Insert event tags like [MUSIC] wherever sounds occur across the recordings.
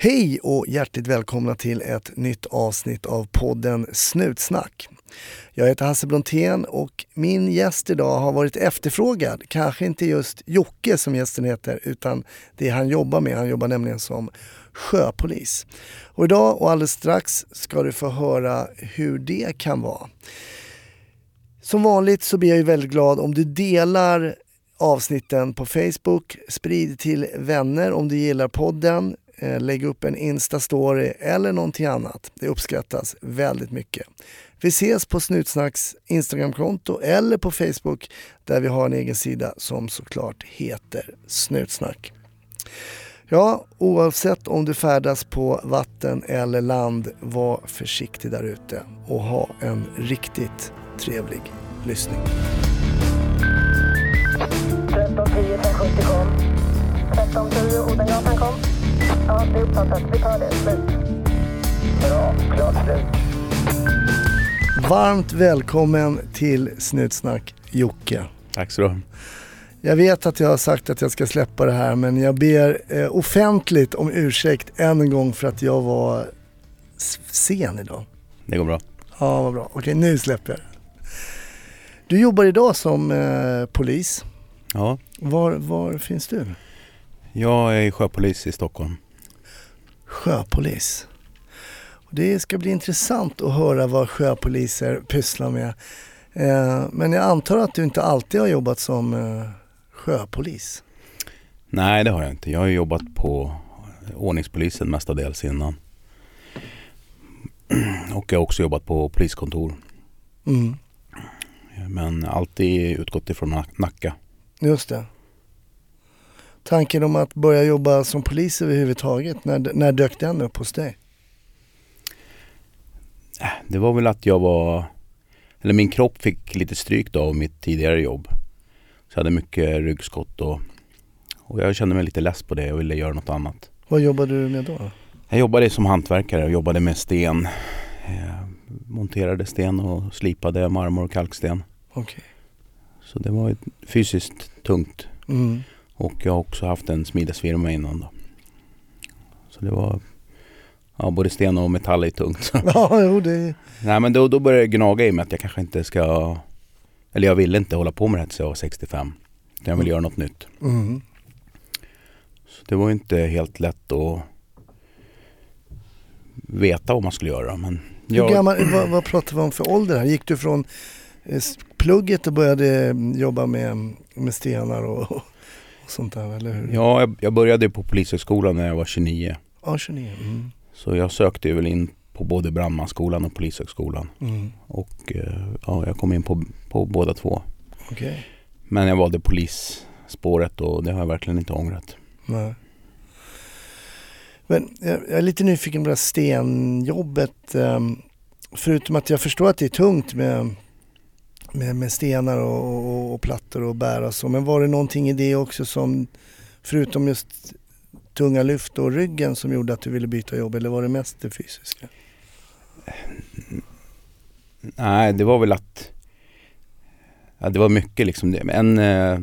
Hej och hjärtligt välkomna till ett nytt avsnitt av podden Snutsnack. Jag heter Hasse Brontén och min gäst idag har varit efterfrågad. Kanske inte just Jocke som gästen heter utan det han jobbar med. Han jobbar nämligen som sjöpolis. Och idag och alldeles strax ska du få höra hur det kan vara. Som vanligt så blir jag ju väldigt glad om du delar avsnitten på Facebook. Sprid till vänner om du gillar podden. Eh, lägg upp en Insta-story eller någonting annat. Det uppskattas väldigt mycket. Vi ses på Snutsnacks Instagramkonto eller på Facebook där vi har en egen sida som såklart heter Snutsnack. Ja, oavsett om du färdas på vatten eller land, var försiktig där ute och ha en riktigt trevlig lyssning. 1310 1070 kom. 1310 Odengatan kom. Ja, det är uppfattat. Vi tar det. Slut. Bra. Klart slut. Varmt välkommen till Snutsnack Jocke. Tack så du ha. Jag vet att jag har sagt att jag ska släppa det här men jag ber eh, offentligt om ursäkt än en gång för att jag var sen idag. Det går bra. Ja, vad bra. Okej, nu släpper jag. Du jobbar idag som eh, polis. Ja, Var, var finns du? jag är sjöpolis i Stockholm. Sjöpolis. Och det ska bli intressant att höra vad sjöpoliser pysslar med. Eh, men jag antar att du inte alltid har jobbat som eh, sjöpolis? Nej, det har jag inte. Jag har jobbat på ordningspolisen mestadels innan. [CLEARS THROAT] Och jag har också jobbat på poliskontor. Mm, Men alltid utgått ifrån Nack- Nacka. just det. Tanken om att börja jobba som polis överhuvudtaget, när, när dök den upp hos dig? Det var väl att jag var... Eller min kropp fick lite stryk då av mitt tidigare jobb. Så jag hade mycket ryggskott och, och jag kände mig lite less på det och ville göra något annat. Vad jobbade du med då? Jag jobbade som hantverkare och jobbade med sten. Eh, monterade sten och slipade marmor och kalksten. Okej. Så det var ett fysiskt tungt. Mm. Och jag har också haft en smidesfirma innan då. Så det var ja, både sten och metall är tungt. [LAUGHS] Ja, jo det... Nej men då, då började det gnaga i mig att jag kanske inte ska... Eller jag ville inte hålla på med det här tills jag var 65. Utan Jag ville göra något nytt. Mm. Så det var inte helt lätt att veta vad man skulle göra. Men Hur jag, gammal, vad, vad pratar vi om för ålder här? Gick du från eh, plugget och började mm, jobba med, med stenar och sånt där, eller hur? Ja, jag, jag började på Polishögskolan när jag var 29. Ja, 29. Mm. Så jag sökte väl in på både brandmansskolan och Polishögskolan. Mm. Och eh, ja, jag kom in på, på båda två. Okej. Men jag valde polisspåret och det har jag verkligen inte ångrat. Nej. Men jag, jag är lite nyfiken på det här stenjobbet. ehm, Förutom att jag förstår att det är tungt med, med, med stenar och, och, och plattor och bära och så. Men var det någonting i det också som, förutom just tunga lyft och ryggen som gjorde att du ville byta jobb? Eller var det mest det fysiska? Nej, det var väl att... Ja, det var mycket liksom. Det- En eh,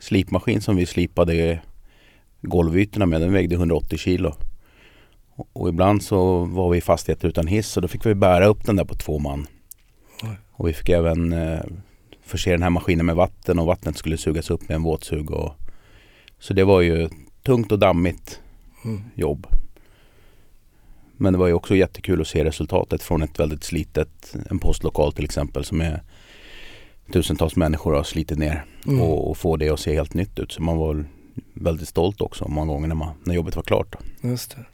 slipmaskin som vi slipade golvytorna med, den vägde 180 kilo. Och, och ibland så var vi i fastigheter utan hiss och då fick vi bära upp den där på två man. Och vi fick även eh, förse den här maskinen med vatten och vattnet skulle sugas upp med en våtsug. Och, så det var ju tungt och dammigt Mm. jobb. Men det var ju också jättekul att se resultatet från ett väldigt slitet, en postlokal till exempel som är tusentals människor har slitit ner Mm. och, och få det att se helt nytt ut. Så man var väl väldigt stolt också många gånger när, man, när jobbet var klart. Just det.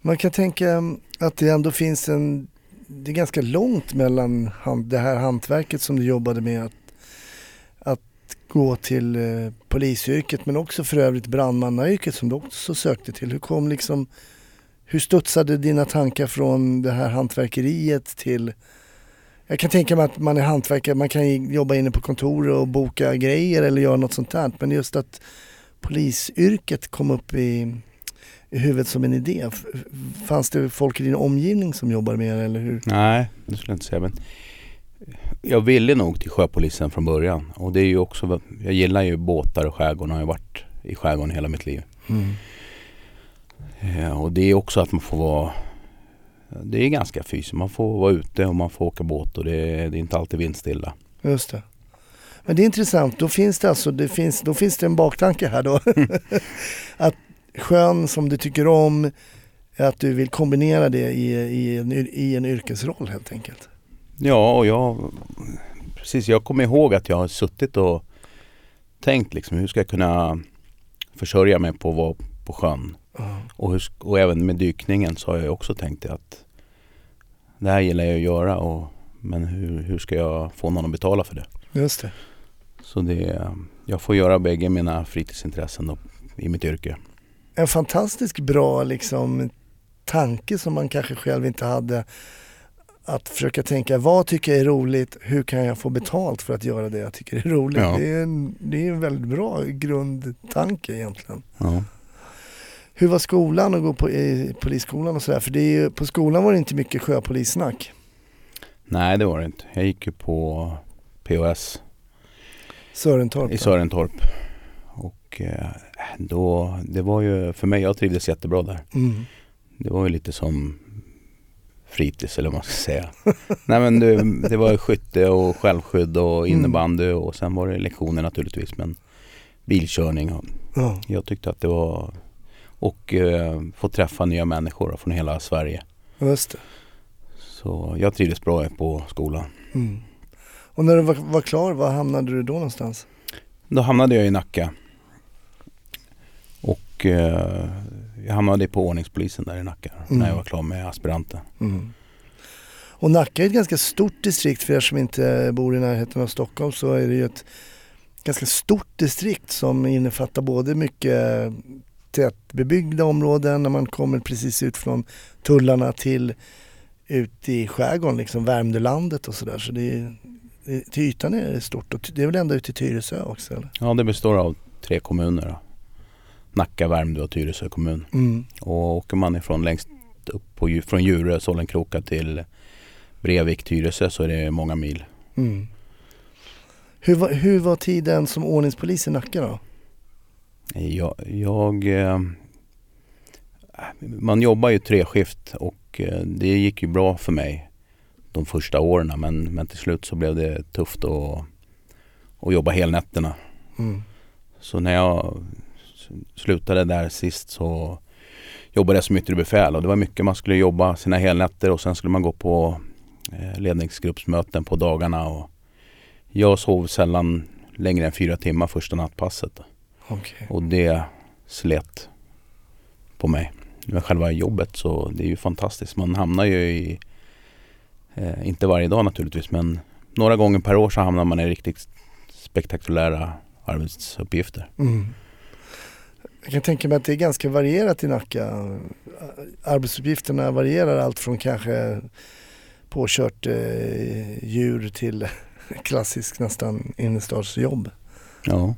Man kan tänka att det ändå finns en, det är ganska långt mellan hand, det här hantverket som du jobbade med att, att gå till eh, polisyrket men också för övrigt brandmannayrket som du också sökte till. Hur kom liksom, hur studsade dina tankar från det här hantverkeriet till jag kan tänka mig att man är hantverkare, man kan jobba inne på kontor och boka grejer eller göra något sånt där. Men just att polisyrket kom upp i, i huvudet som en idé. Fanns det folk i din omgivning som jobbade med det eller hur? Nej, det skulle jag inte säga. Men jag ville nog till sjöpolisen från början. Och det är ju också, jag gillar ju båtar och skärgården och har ju varit i skärgården hela mitt liv. Mm. Eh, och det är också att man får vara Det är ganska fysiskt. Man får vara ute och man får åka båt och det är, det är inte alltid vindstilla. Just det. Men det är intressant, då finns det alltså, det finns, då finns det en baktanke här då. [LAUGHS] att sjön som du tycker om, att du vill kombinera det i, i, en, i en yrkesroll helt enkelt. Ja, och jag Precis, jag kommer ihåg att jag har suttit och tänkt liksom hur ska jag kunna försörja mig på att vara på sjön. Ja. Och, hur, och även med dykningen så har jag också tänkt att det här gillar jag att göra och, men hur, hur ska jag få någon att betala för det? Just det. Så det, jag får göra bägge mina fritidsintressen då, i mitt yrke. En fantastiskt bra liksom tanke som man kanske själv inte hade. Att försöka tänka, vad tycker jag är roligt? Hur kan jag få betalt för att göra det jag tycker är roligt? Ja. Det, är en, det är en väldigt bra grundtanke egentligen. Ja. Hur var skolan att gå på i polisskolan och sådär? För det är på skolan var det inte mycket sjöpolissnack. Nej det var det inte. Jag gick ju på POS Sörentorp. i Sörentorp. Och eh, då, det var ju, för mig, jag trivdes jättebra där. Mm. Det var ju lite som fritids eller vad man ska säga. [LAUGHS] Nej men det, det var skytte och självskydd och Mm. innebandy och sen var det lektioner naturligtvis men bilkörning. Och Ja. jag tyckte att det var och eh, få träffa nya människor från hela Sverige. Just det. Så jag trivdes bra på skolan. Mm. Och när du var, var klar, var hamnade du då någonstans? Då hamnade jag i Nacka. Och eh, jag hamnade på ordningspolisen där i Nacka Mm. när jag var klar med aspiranten. Mm. Och Nacka är ett ganska stort distrikt för er som inte bor i närheten av Stockholm så är det ju ett ganska stort distrikt som innefattar både mycket tätbebyggda områden när man kommer precis ut från tullarna till ut i skärgården, liksom Värmdölandet och sådär. Så det är, till ytan är det stort och det är väl ända ut till Tyresö också eller? Ja det består av tre kommuner. Nacka, Värmdö och Tyresö kommun. Mm. Och åker man ifrån längst upp på, från Djurö, Sollenkroka till Brevik, Tyresö så är det många mil. Mm. Hur, var, hur var tiden som ordningspolis i Nacka då? Jag, jag eh, man jobbar ju treskift och eh, det gick ju bra för mig de första åren men, men till slut så blev det tufft att, att jobba helnätterna. Mm. Så när jag slutade där sist så jobbade jag som yttre befäl och det var mycket man skulle jobba sina helnätter och sen skulle man gå på eh, ledningsgruppsmöten på dagarna och jag sov sällan längre än fyra timmar första nattpasset. Okej. Och det slet på mig. Men själva jobbet så det är ju fantastiskt. Man hamnar ju i, eh, inte varje dag naturligtvis, men några gånger per år så hamnar man i riktigt spektakulära arbetsuppgifter. Mm. Jag kan tänka mig att det är ganska varierat i Nacka. Arbetsuppgifterna varierar allt från kanske påkört eh, djur till [LAUGHS] klassisk nästan innerstadsjobb. Ja.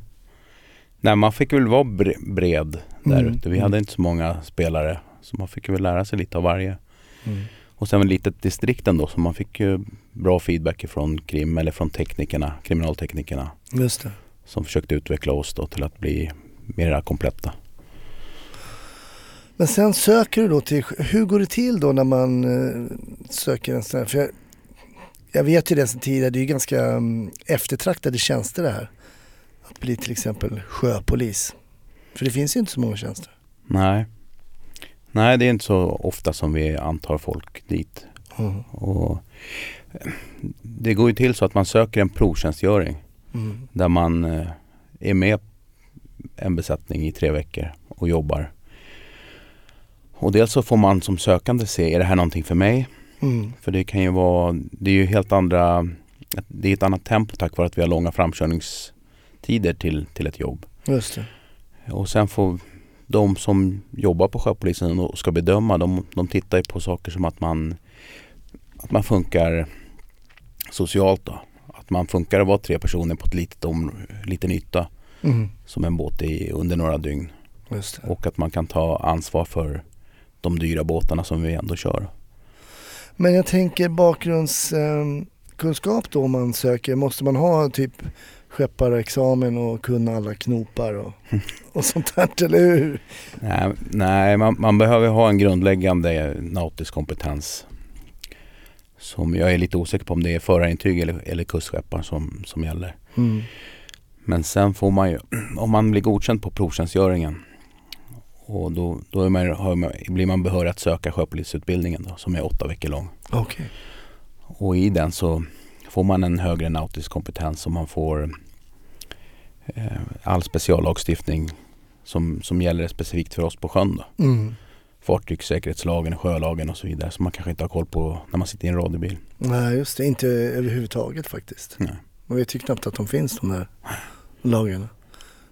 Nej, man fick väl vara bre- bred där Mm. ute. Vi hade inte så många spelare. Så man fick väl lära sig lite av varje. Mm. Och sen ett litet distrikt ändå så man fick ju bra feedback från krim eller från teknikerna, kriminalteknikerna. Just det. som försökte utveckla oss då till att bli mera kompletta. Men sen söker du då till, hur går det till då när man eh, söker en sån här, för jag, jag vet ju det sedan tidigare, det är ju ganska um, eftertraktade tjänster det här. Att bli till exempel sjöpolis. För det finns ju inte så många tjänster. Nej. Nej, det är inte så ofta som vi antar folk dit. Mm. Och det går ju till så att man söker en provtjänstgöring Mm. där man eh, är med en besättning i tre veckor och jobbar. Och dels så får man som sökande se, är det här någonting för mig? Mm. För det kan ju vara, det är ju helt andra, det är ett annat tempo tack vare att vi har långa framkörningstider till, till ett jobb. Just det. Och sen får de som jobbar på sjöpolisen och ska bedöma, de, de tittar ju på saker som att man, att man funkar socialt då. Att man funkar att vara tre personer på ett litet om, liten yta Mm. Som en båt i under några dygn. Och att man kan ta ansvar för de dyra båtarna som vi ändå kör. Men jag tänker bakgrundskunskap då om man söker. Måste man ha typ skepparexamen och kunna alla knopar och, [LAUGHS] och sånt där, eller hur? Nej, nej man, man behöver ha en grundläggande nautisk kompetens. Som jag är lite osäker på om det är förarintyg eller, eller kustskepparen som, som gäller. Mm. Men sen får man ju, om man blir godkänd på provtjänstgöringen och då, då man, blir man behörig att söka sjöpolisutbildningen då, som är åtta veckor lång. Okej. Och i den så får man en högre nautisk kompetens och man får eh, all speciallagstiftning som, som gäller specifikt för oss på sjön. Då. Mm. Fartygssäkerhetslagen, sjölagen och så vidare som man kanske inte har koll på när man sitter i en radiobil. Nej, just det. Inte överhuvudtaget faktiskt. Nej. Man vet ju knappt att de finns de där lagarna.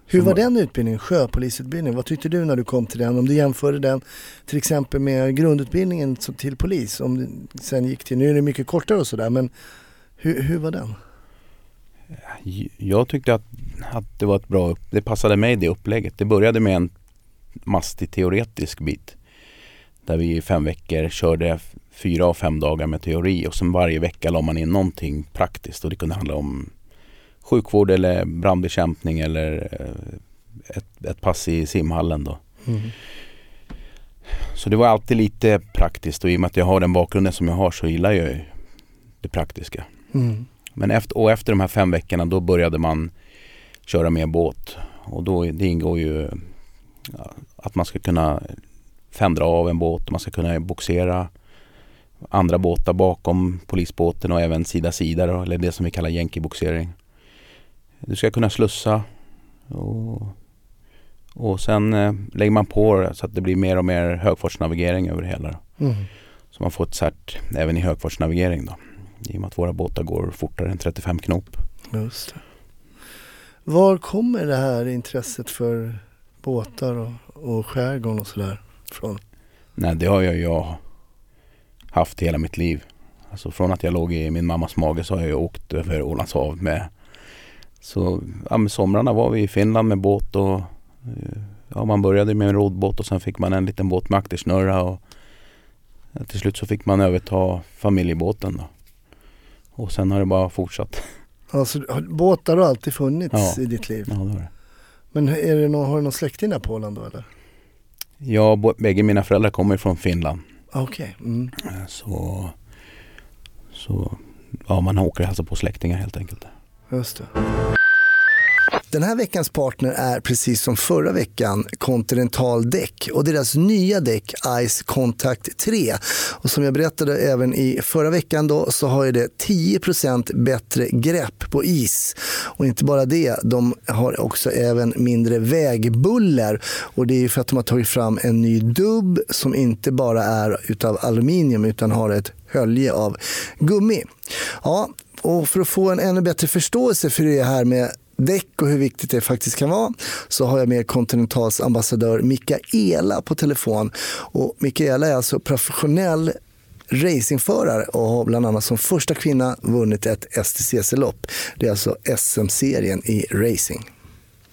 Hur var den utbildningen, sjöpolisutbildningen? Vad tyckte du när du kom till den? Om du jämförde den till exempel med grundutbildningen till polis, om du sen gick till, nu är det mycket kortare och sådär, men hur, hur var den? Jag tyckte att, att det var ett bra, det passade mig det upplägget. Det började med en mastig teoretisk bit. Där vi i fem veckor körde fyra av fem dagar med teori och sen varje vecka la man in någonting praktiskt och det kunde handla om sjukvård eller brandbekämpning eller eh, ett, ett pass i simhallen då. Mm. Så det var alltid lite praktiskt och i och med att jag har den bakgrunden som jag har så gillar jag det praktiska. Mm. Men efter, och efter de här fem veckorna då började man köra mer båt. Och då, det ingår ju att man ska kunna fändra av en båt och man ska kunna boxera andra båtar bakom polisbåten och även sida sida då, eller det som vi kallar jänkiboxering. Du ska kunna slussa och, och sen eh, lägger man på så att det blir mer och mer högfartsnavigering över det hela. Mm. Så man får ett cert även i högfartsnavigering då. I och med att våra båtar går fortare än 35 knop. Just det. Var kommer det här intresset för båtar och, och skärgården och sådär från? Nej, det har jag, jag haft hela mitt liv. Alltså från att jag låg i min mammas mage så har jag åkt över Ålands hav med. Så ja, med somrarna var vi i Finland med båt och eh, ja, man började med en roddbåt och sen fick man en liten båt med aktersnurra och till slut så fick man överta familjebåten då. Och sen har det bara fortsatt. Alltså, har- båtar har alltid funnits Ja. i ditt liv. Ja, det var det. Men är det någon, har du någon släkting där på Åland då eller? Ja, bägge mina föräldrar kommer från Finland. Okej. Mm. Eh, Så, så ja, man åker och hälsar på släktingar helt enkelt. Just det. Den här veckans partner är precis som förra veckan Continental Däck och deras nya däck Ice Contact 3. Och som jag berättade även i förra veckan då så har ju det 10% bättre grepp på is. Och inte bara det, de har också även mindre vägbuller och det är ju för att de har tagit fram en ny dubb som inte bara är utav aluminium utan har ett hölje av gummi. Ja, och för att få en ännu bättre förståelse för det här med däck och hur viktigt det faktiskt kan vara så har jag med Continentals ambassadör Mikaela på telefon. Och Mikaela är alltså professionell racingförare och har bland annat som första kvinna vunnit ett STCC-lopp. Det är alltså SM-serien i racing.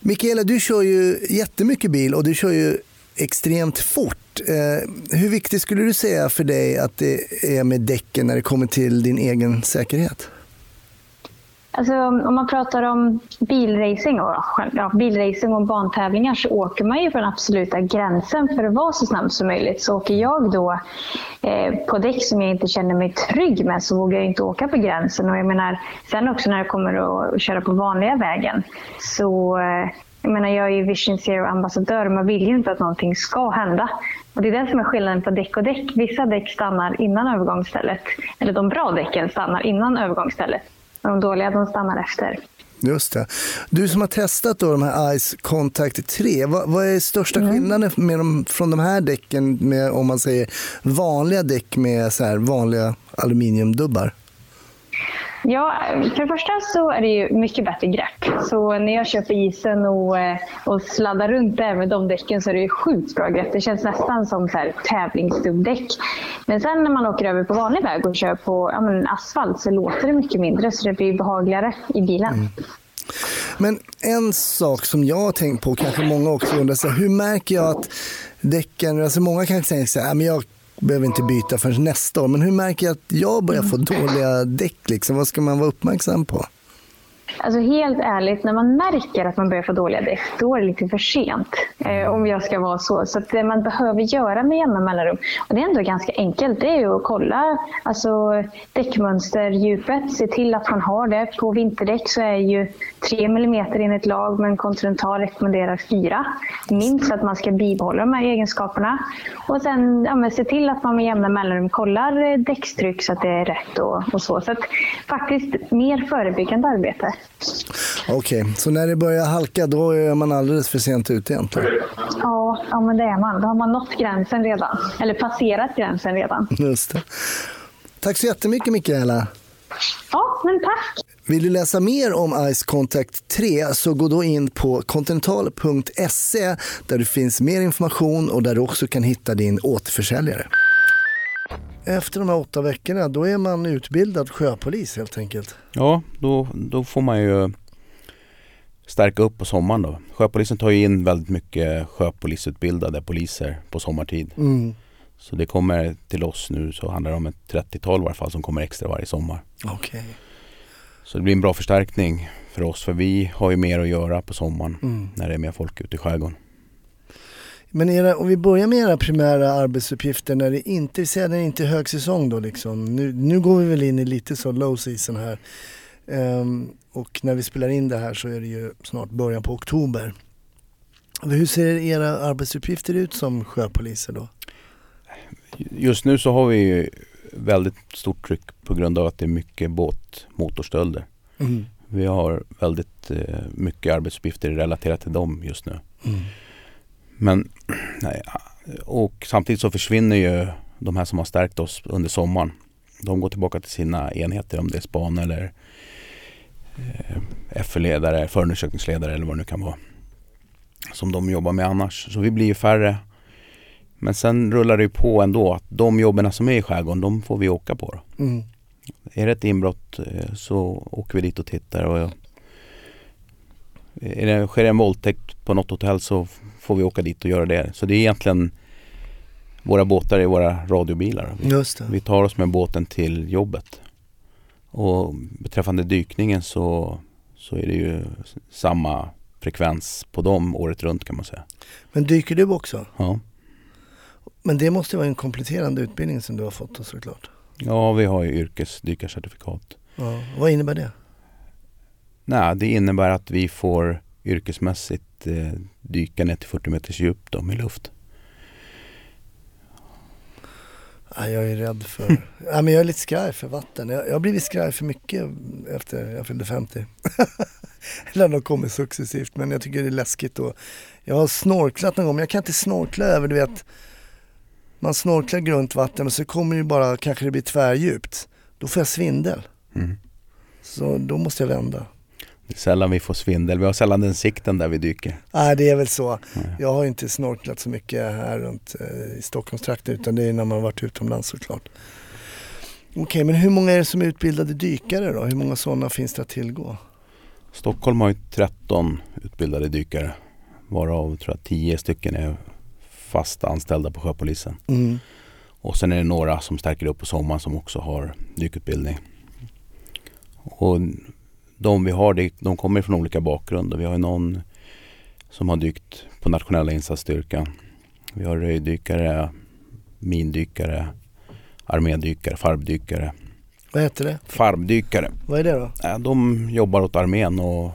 Mikaela, du kör ju jättemycket bil och du kör ju extremt fort. Eh, hur viktigt skulle du säga för dig att det är med däcken när det kommer till din egen säkerhet? Alltså, om man pratar om bilracing och, ja, bilracing och bantävlingar så åker man ju på den absoluta gränsen för att vara så snabb som möjligt. Så åker jag då eh, på däck som jag inte känner mig trygg med så vågar jag inte åka på gränsen. Och jag menar, sen också när det kommer att, att köra på vanliga vägen så eh, jag menar, jag är ju Vision Zero-ambassadör och man vill ju inte att någonting ska hända. Och det är det som är skillnaden på däck och däck. Vissa däck stannar innan övergångsstället. Eller de bra däcken stannar innan övergångsstället. De dåliga de stannar efter. Just det. Du som har testat då de här Ice Contact 3, vad, vad är största skillnaden med dem, från de här däcken med om man säger vanliga däck med så här vanliga aluminiumdubbar? Ja, för det första så är det ju mycket bättre grepp. Så när jag kör på isen och, eh, och sladdar runt där med de däcken så är det ju sjukt bra grepp. Det känns nästan som så här tävlingsdubbdäck. Men sen när man åker över på vanlig väg och kör på ja, men asfalt så låter det mycket mindre så det blir behagligare i bilen. Mm. Men en sak som jag har tänkt på, kanske många också undrar, så hur märker jag att däcken, alltså många kanske tänker så här, men jag behöver inte byta förrän nästa år, men hur märker jag att jag börjar få dåliga däck? Liksom? Vad ska man vara uppmärksam på? Alltså helt ärligt, när man märker att man börjar få dåliga däck, då är det lite för sent. Eh, om jag ska vara så. Så att det man behöver göra med jämna mellanrum, och det är ändå ganska enkelt, det är ju att kolla alltså, däckmönsterdjupet. Se till att man har det. På vinterdäck så är ju 3 mm enligt lag, men Continental rekommenderar 4. Minst att man ska bibehålla de här egenskaperna. Och sen ja, se till att man med jämna mellanrum kollar eh, däckstryck så att det är rätt och, och så. Så att, faktiskt mer förebyggande arbete. Okej, okay. så när det börjar halka då är man alldeles för sent ute egentligen? Ja, ja men det är man. Då har man nått gränsen redan. Eller passerat gränsen redan. Just det. Tack så jättemycket Mikaela. Ja, men tack. Vill du läsa mer om Ice Contact 3 så gå då in på continental.se där det finns mer information och där du också kan hitta din återförsäljare. Efter de här åtta veckorna då är man utbildad sjöpolis helt enkelt. Ja, då, då får man ju stärka upp på sommaren då. Sjöpolisen tar ju in väldigt mycket sjöpolisutbildade poliser på sommartid. Mm. Så det kommer till oss nu så handlar det om ett 30-tal i alla fall som kommer extra varje sommar. Okay. Så det blir en bra förstärkning för oss för vi har ju mer att göra på sommaren mm. när det är mer folk ute i skärgården. Men era, om vi börjar med era primära arbetsuppgifter när det inte, när det inte är högsäsong då liksom. Nu, nu går vi väl in i lite så low season här. Um, och när vi spelar in det här så är det ju snart början på oktober. Hur ser era arbetsuppgifter ut som sjöpoliser då? Just nu så har vi väldigt stort tryck på grund av att det är mycket båtmotorstölder. Mm. Vi har väldigt eh, mycket arbetsuppgifter relaterat till dem just nu. Mm. Men nej, och samtidigt så försvinner ju de här som har stärkt oss under sommaren. De går tillbaka till sina enheter om det är span eller eh, FE-ledare, förundersökningsledare eller vad det nu kan vara. Som de jobbar med annars. Så vi blir ju färre. Men sen rullar det ju på ändå att de jobben som är i skärgården, de får vi åka på. Mm. Är det ett inbrott eh, så åker vi dit och tittar. Och är det, sker det en våldtäkt på något hotell så får vi åka dit och göra det. Så det är egentligen våra båtar är våra radiobilar. Just det. Vi tar oss med båten till jobbet. Och beträffande dykningen så, så är det ju samma frekvens på dem året runt kan man säga. Men dyker du också? Ja. Men det måste vara en kompletterande utbildning som du har fått såklart? Ja, vi har ju yrkesdykarcertifikat. Ja. Vad innebär det? Nej, det innebär att vi får yrkesmässigt eh, dyka ner till 40 meters djup då, med luft. Ja, jag är rädd för, [LAUGHS] ja, men jag är lite skraj för vatten. Jag, jag har blivit skraj för mycket efter jag fyllde 50. [LAUGHS] Eller de kommer successivt men jag tycker det är läskigt. Och jag har snorklat någon gång men jag kan inte snorkla över, du vet. Man snorklar grunt vatten och så kommer det bara, kanske det blir tvärdjupt. Då får jag svindel. Mm. Så då måste jag vända. Det är sällan vi får svindel. Vi har sällan den sikten där vi dyker. Nej, det är väl så. Jag har inte snorklat så mycket här runt eh, i Stockholmstrakten utan det är när man har varit utomlands såklart. Okej, okay, men hur många är det som är utbildade dykare då? Hur många sådana finns det att tillgå? Stockholm har ju 13 utbildade dykare varav tror jag 10 stycken är fast anställda på sjöpolisen. Mm. Och sen är det några som stärker upp på sommaren som också har dykutbildning. Och de vi har, de kommer från olika bakgrunder. Vi har någon som har dykt på nationella insatsstyrkan. Vi har röjdykare, mindykare, armédykare, farbdykare. Vad heter det? Farbdykare. Vad är det då? De jobbar åt armén och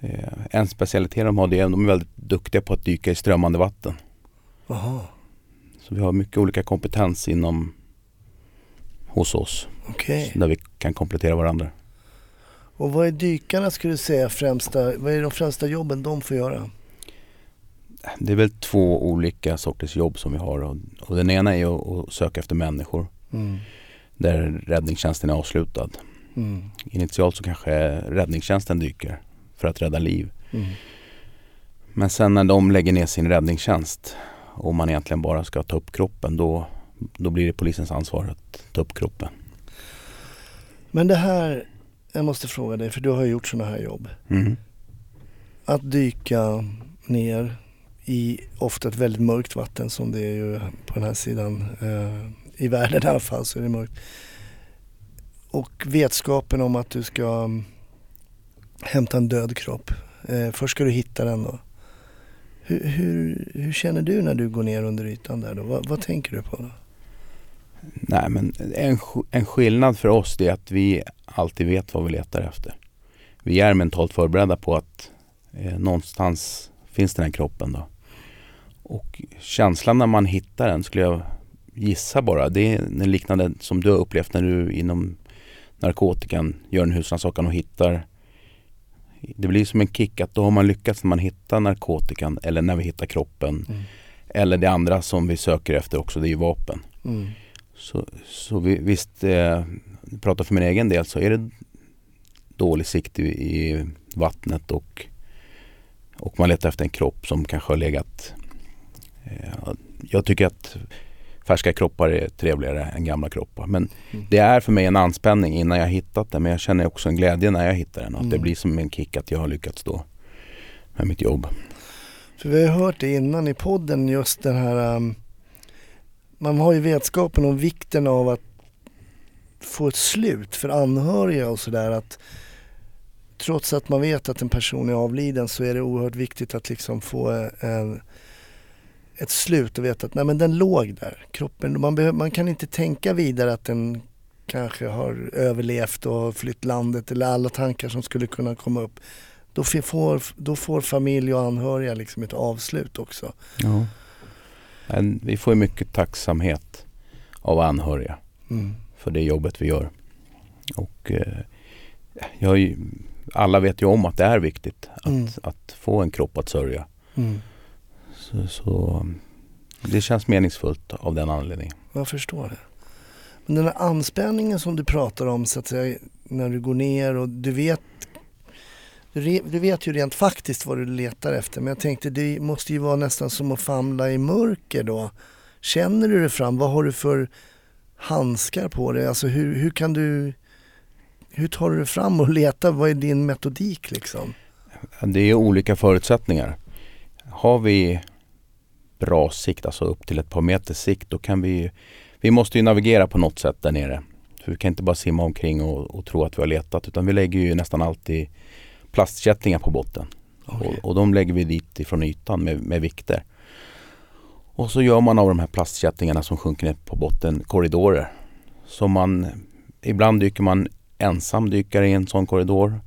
eh, en specialitet de har det är att de är väldigt duktiga på att dyka i strömmande vatten. Aha. Så vi har mycket olika kompetens inom hos oss. Okay. Där vi kan komplettera varandra. Och vad är dykarna skulle du säga främsta, vad är de främsta jobben de får göra? Det är väl två olika sorters jobb som vi har och, och den ena är att, att söka efter människor. Mm. Där räddningstjänsten är avslutad. Mm. Initialt så kanske räddningstjänsten dyker för att rädda liv. Mm. Men sen när de lägger ner sin räddningstjänst och man egentligen bara ska ta upp kroppen då, då blir det polisens ansvar att ta upp kroppen. Men det här jag måste fråga dig, för du har gjort sådana här jobb. Mm. Att dyka ner i ofta ett väldigt mörkt vatten som det är ju på den här sidan eh, i världen i alla fall så är det mörkt. Och vetskapen om att du ska hämta en död kropp. Eh, först ska du hitta den då. Hur, hur, hur, känner du när du går ner under ytan där då? Vad, vad tänker du på då? Nej men en, en skillnad för oss är att vi alltid vet vad vi letar efter. Vi är mentalt förberedda på att eh, någonstans finns den här kroppen då. Och känslan när man hittar den skulle jag gissa bara, det är liknande som du har upplevt när du inom narkotikan gör en husrannsakan och hittar det blir som en kick att då har man lyckats när man hittar narkotikan eller när vi hittar kroppen. Mm. Eller det andra som vi söker efter också, det är ju vapen. Mm. Så, så vi, visst, eh, pratar för min egen del så är det dålig sikt i, i vattnet och, och man letar efter en kropp som kanske har legat eh, jag tycker att färska kroppar är trevligare än gamla kroppar. Men mm. det är för mig en anspänning innan jag hittat den. Men jag känner också en glädje när jag hittar den. Och att det mm. blir som en kick att jag har lyckats då med mitt jobb. För vi har hört det innan i podden just den här um, man har ju vetskapen om vikten av att få ett slut för anhöriga och sådär att trots att man vet att en person är avliden så är det oerhört viktigt att liksom få eh, en ett slut och veta att nej men den låg där. Kroppen, man, behöver, man kan inte tänka vidare att den kanske har överlevt och flytt landet eller alla tankar som skulle kunna komma upp. Då får, då får familj och anhöriga liksom ett avslut också. Ja. Men vi får mycket tacksamhet av anhöriga mm. för det jobbet vi gör. Och eh, jag, alla vet ju om att det är viktigt att, mm. att få en kropp att sörja. Mm. Så, så, det känns meningsfullt av den anledningen. Jag förstår det. Men den här anspänningen som du pratar om så att säga när du går ner och du vet du vet ju rent faktiskt vad du letar efter men jag tänkte det måste ju vara nästan som att famla i mörker då. Känner du dig fram? Vad har du för handskar på dig? Alltså hur, hur kan du hur tar du dig fram och [LAUGHS] letar? Vad är din metodik liksom? Det är olika förutsättningar. Har vi bra sikt, alltså upp till ett par meters sikt, då kan vi Vi måste ju navigera på något sätt där nere. För vi kan inte bara simma omkring och, och tro att vi har letat utan vi lägger ju nästan alltid plastkättingar på botten. Okay. Och, och, de lägger vi dit ifrån ytan med, med vikter. Och så gör man av de här plastkättingarna som sjunker ner på botten korridorer. Så man, ibland dyker man ensam dykare i en sån korridor.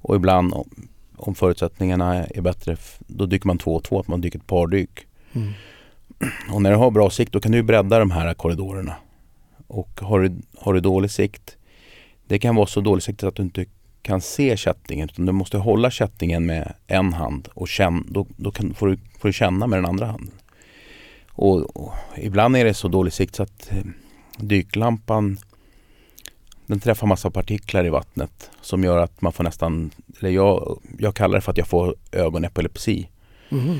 Och ibland om, om förutsättningarna är bättre, då dyker man två och två, att man dyker ett par dyk. Mm. [CLEARS THROAT] Och när du har bra sikt då kan du bredda de här korridorerna. Och har du, har du dålig sikt, det kan vara så dålig sikt att du inte kan se kättingen utan du måste hålla kättingen med en hand och känn, då, då kan, får, du, får du känna med den andra handen. Och, och, ibland är det så dålig sikt så att eh, dyklampan den träffar massa partiklar i vattnet som gör att man får nästan, eller jag, jag kallar det för att jag får ögonepilepsi. Mm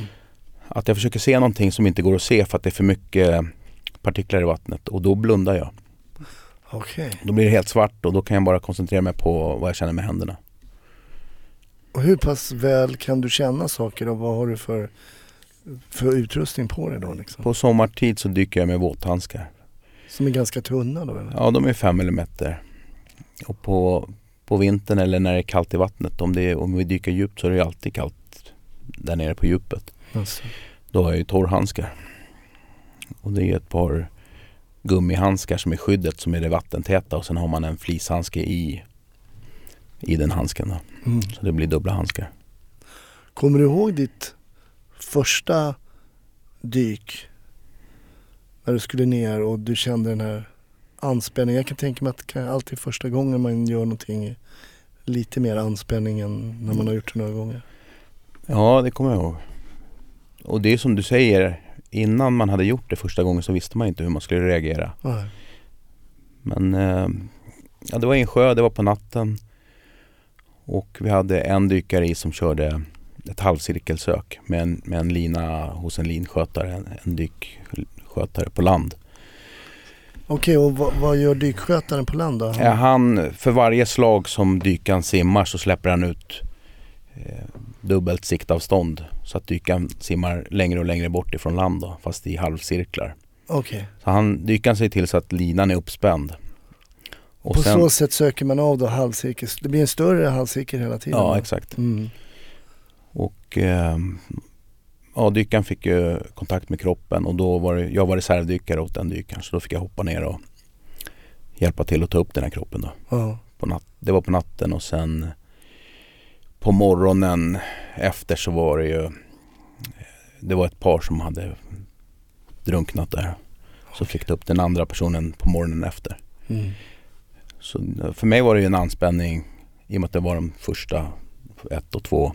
att jag försöker se någonting som inte går att se för att det är för mycket partiklar i vattnet och då blundar jag. Okay. Då blir det helt svart och då kan jag bara koncentrera mig på vad jag känner med händerna. Och hur pass väl kan du känna saker och vad har du för, för utrustning på dig då? Liksom? På sommartid så dyker jag med våthandskar. Som är ganska tunna då? Eller? Ja, de är 5 mm. Och på, på vintern eller när det är kallt i vattnet, om, det är, om vi dyker djupt så är det alltid kallt där nere på djupet. Alltså. Då har jag ju torrhandskar. Och det är ett par gummihandskar som är skyddet som är det vattentäta och sen har man en flishandske i, i den handsken. Mm. Så det blir dubbla handskar. Kommer du ihåg ditt första dyk? När du skulle ner och du kände den här anspänningen. Jag kan tänka mig att det alltid är första gången man gör någonting lite mer anspänning än när man har gjort det några gånger. Ja, det kommer jag ihåg. Och det är som du säger, innan man hade gjort det första gången så visste man inte hur man skulle reagera. Nej. Men eh, ja, det var i en sjö, det var på natten. Och vi hade en dykare i som körde ett halvcirkelsök med en, med en lina hos en linskötare, en, en dykskötare på land. Okej, och vad, vad, gör dykskötaren på land då? Ja, han, för varje slag som dykaren simmar så släpper han ut eh, dubbelt siktavstånd så att dykaren simmar längre och längre bort ifrån land då, fast i halvcirklar. Okay. Så han, dykaren ser till så att linan är uppspänd. Och på så sätt söker man av då halvcirkel. Det blir en större halvcirkel hela tiden. Ja, va? exakt. Mm. Och eh, ja, dykaren fick ju kontakt med kroppen och då var det, jag var reservdykare åt den dykaren så då fick jag hoppa ner och hjälpa till att ta upp den här kroppen då. Ja. På natt, det var på natten och sen på morgonen efter så var det ju det var ett par som hade drunknat där. Så fick ta upp den andra personen på morgonen efter. Mm. Så för mig var det ju en anspänning i och med att det var de första ett och två.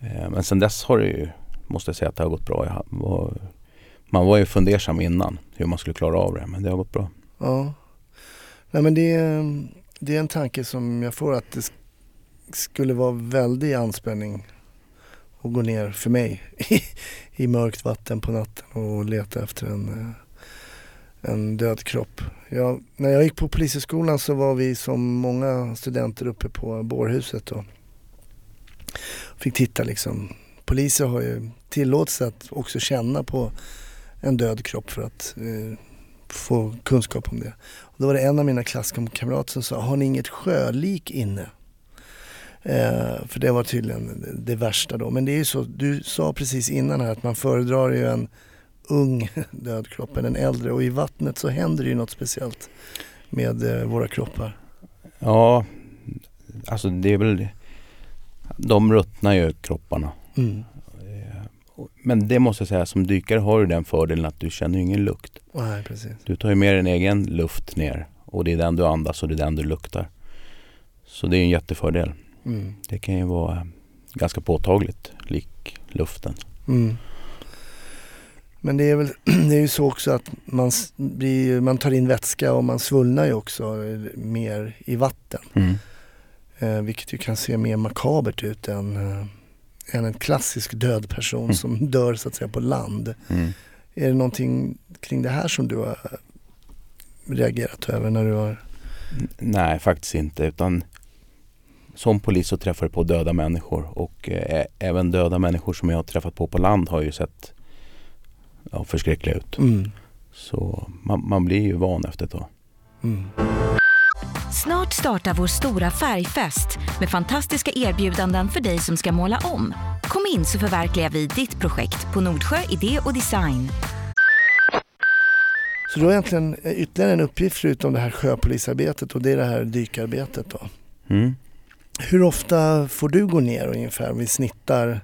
Eh, Men sen dess har det ju, måste jag säga att det har gått bra. Var, man var ju fundersam innan hur man skulle klara av det men det har gått bra. Ja. Nej men det är, det är en tanke som jag får att det skulle vara väldig anspänning att gå ner för mig i, i mörkt vatten på natten och leta efter en, eh, en död kropp. Jag, när jag gick på polishögskolan så var vi som många studenter uppe på bårhuset och fick titta liksom. Poliser har ju tillåtelse att också känna på en död kropp för att eh, få kunskap om det. Och då var det en av mina klasskamrater som sa, har ni inget sjölik inne? Eh, för det var tydligen det, värsta då. Men det är ju så, du sa precis innan här att man föredrar ju en ung [LAUGHS] död kropp än en äldre och i vattnet så händer det ju något speciellt med eh, våra kroppar. Ja, alltså det är väl de ruttnar ju kropparna. Mm. Eh, Men det måste jag säga, som dykare har du den fördelen att du känner ingen lukt. Nej, precis. Du tar ju med din egen luft ner och det är den du andas och det är den du luktar. Så det är en jättefördel. Mm. Det kan ju vara ganska påtagligt, lik luften. Mm. Men det är väl [CLEARS THROAT] det är ju så också att man, blir, man tar in vätska och man svullnar ju också eh, mer i vatten. Eh, vilket ju kan se mer makabert ut än, eh, än en klassisk död person Mm. som [LAUGHS] dör så att säga på land. Mm. Är det någonting kring det här som du har reagerat över när du har... Nej, faktiskt inte. Utan som polis så träffar du på döda människor och eh, även döda människor som jag har träffat på på land har ju sett ja, förskräckliga ut. Mm. Så man, man blir ju van efter ett tag. Mm. Snart startar vår stora färgfest med fantastiska erbjudanden för dig som ska måla om. Kom in så förverkligar vi ditt projekt på Nordsjö Idé och Design. Så du har egentligen eh, ytterligare en uppgift förutom det här sjöpolisarbetet och det är det här dykarbetet då. Mm. Hur ofta får du gå ner ungefär? Vi snittar.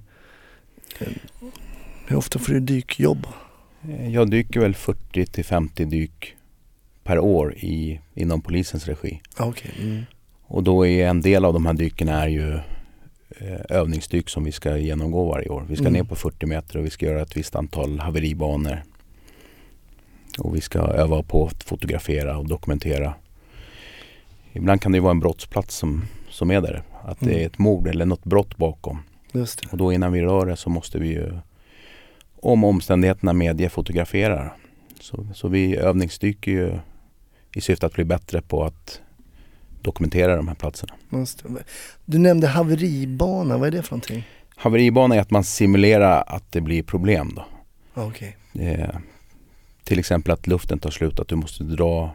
eh, Hur ofta får du dykjobb? Jag dyker väl 40 till 50 dyk per år i, inom polisens regi. Okej. Mm. Och då är en del av de här dyken är ju eh, övningsdyk som vi ska genomgå varje år. Vi ska Mm. ner på 40 meter och vi ska göra ett visst antal haveribanor. Och vi ska öva på att fotografera och dokumentera. Ibland kan det ju vara en brottsplats som, som är där. Att det Mm. är ett mord eller något brott bakom. Och då innan vi rör det så måste vi ju om omständigheterna medger fotografera. Så, så vi övningsdyker ju i syfte att bli bättre på att dokumentera de här platserna. Du nämnde haveribana, vad är det för någonting? Haveribana är att man simulerar att det blir problem då. Ah, Okej. Eh, till exempel att luften tar slut, att du måste dra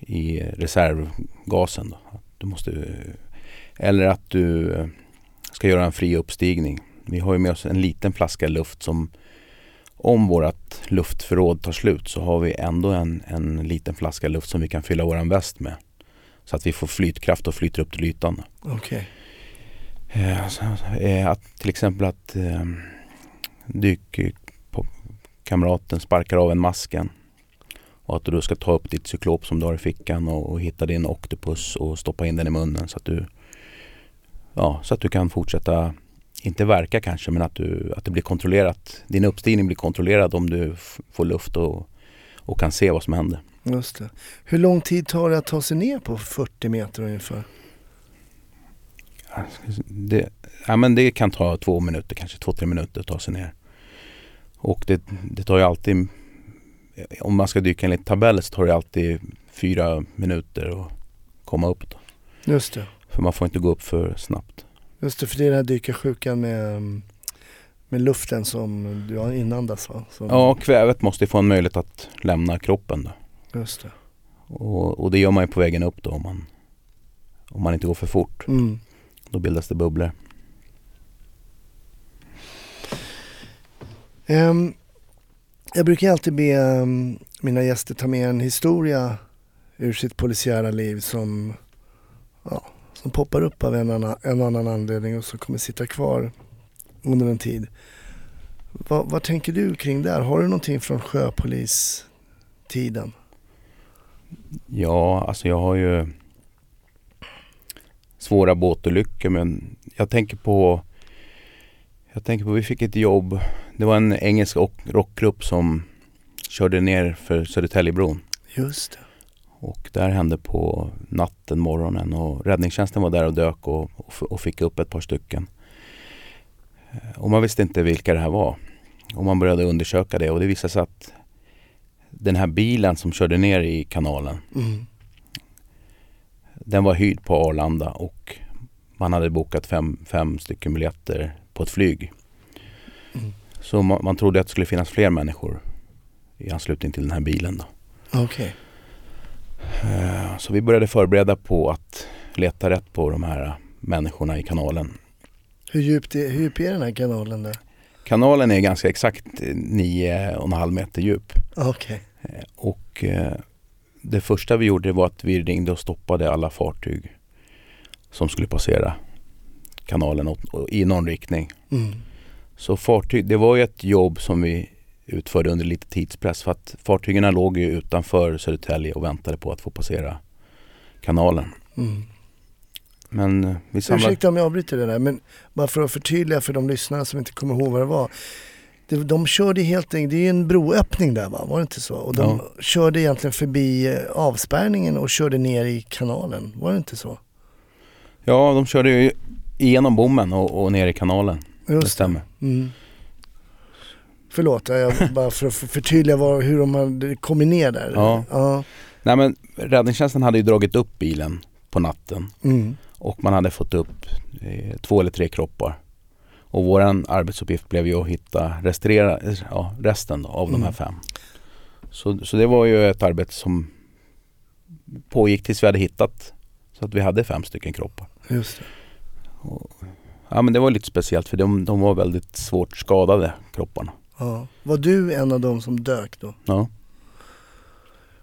i reservgasen. Då. Du måste, eller att du eh, ska göra en fri uppstigning. Vi har ju med oss en liten flaska luft som om vårt luftförråd tar slut så har vi ändå en, en liten flaska luft som vi kan fylla våran väst med. Så att vi får flytkraft och flyter upp till ytan. Okej. Eh, eh, att till exempel att dykkamraten sparkar av en masken och att du då ska ta upp ditt cyklop som du har i fickan och, och hitta din oktopus och stoppa in den i munnen så att du ja, så att du kan fortsätta inte verka kanske men att, du, att det blir kontrollerat. Din uppstigning blir kontrollerad om du får luft och, och kan se vad som händer. Just det. Hur lång tid tar det att ta sig ner på 40 meter ungefär? Se. Det, ja, men det kan ta två minuter, kanske två, tre minuter att ta sig ner. Och det, det tar ju alltid, om man ska dyka enligt tabeller så tar det alltid fyra minuter att komma upp. Då. Just det. För man får inte gå upp för snabbt. Just det, för det är den här dykarsjukan med, mm, med luften som du har inandas va? Som, Ja, kvävet måste få en möjlighet att lämna kroppen. Då. Just det. Och, och det gör man ju på vägen upp då om man, om man inte går för fort. Mm. Då bildas det bubblor. Ehm, jag brukar alltid be ehm, mina gäster ta med en historia ur sitt polisiära liv som, ja, som poppar upp av en annan, en annan anledning och som kommer sitta kvar under en tid. Vad, vad tänker du kring det? Har du någonting från sjöpolistiden? Ja, alltså jag har ju svåra båtolyckor men jag tänker på jag tänker på, vi fick ett jobb. Det var en engelsk rock- rockgrupp som körde ner för Södertäljebron. Just det. Och där hände på natten, morgonen och räddningstjänsten var där och dök och, och, och fick upp ett par stycken. Eh, Och man visste inte vilka det här var. Och man började undersöka det och det visade sig att den här bilen som körde ner i kanalen Mm. den var hyrd på Arlanda och man hade bokat fem, fem stycken biljetter på ett flyg. Mm. Så man, man trodde att det skulle finnas fler människor i anslutning till den här bilen. Då. Okej. Eh, Så vi började förbereda på att leta rätt på de här människorna i kanalen. Hur, djupt är, hur djup är den här kanalen där? Kanalen är ganska exakt 9,5 meter djup. Eh, Och eh, det första vi gjorde var att vi ringde och stoppade alla fartyg som skulle passera kanalen i någon riktning. Mm. Så fartyg, det var ju ett jobb som vi utförde under lite tidspress för att fartygen låg ju utanför Södertälje och väntade på att få passera kanalen. Mm. Men eh, vi samlade... Ursäkta om jag avbryter det där, men bara för att förtydliga för de lyssnare som inte kommer ihåg vad det var. Det, de körde helt enkelt, det är ju en broöppning där va, var det inte så? Och de körde egentligen förbi eh, avspärrningen och körde ner i kanalen, var det inte så? Ja, de körde ju igenom bommen och, och ner i kanalen. Det Just stämmer. Mm. Förlåt, jag, [LAUGHS] bara för att förtydliga var, hur de hade kommit ner där. Ja. ja. Nej men räddningstjänsten hade ju dragit upp bilen på natten Mm. och man hade fått upp eh, två eller tre kroppar. Och våran arbetsuppgift blev ju att hitta restaurera, ja, resten av de här Mm. fem. Så, så det var ju ett arbete som pågick tills vi hade hittat så att vi hade fem stycken kroppar. Just det. Och, ja men det var lite speciellt för de, de var väldigt svårt skadade kropparna. Ja. Var du en av dem som dök då? Ja.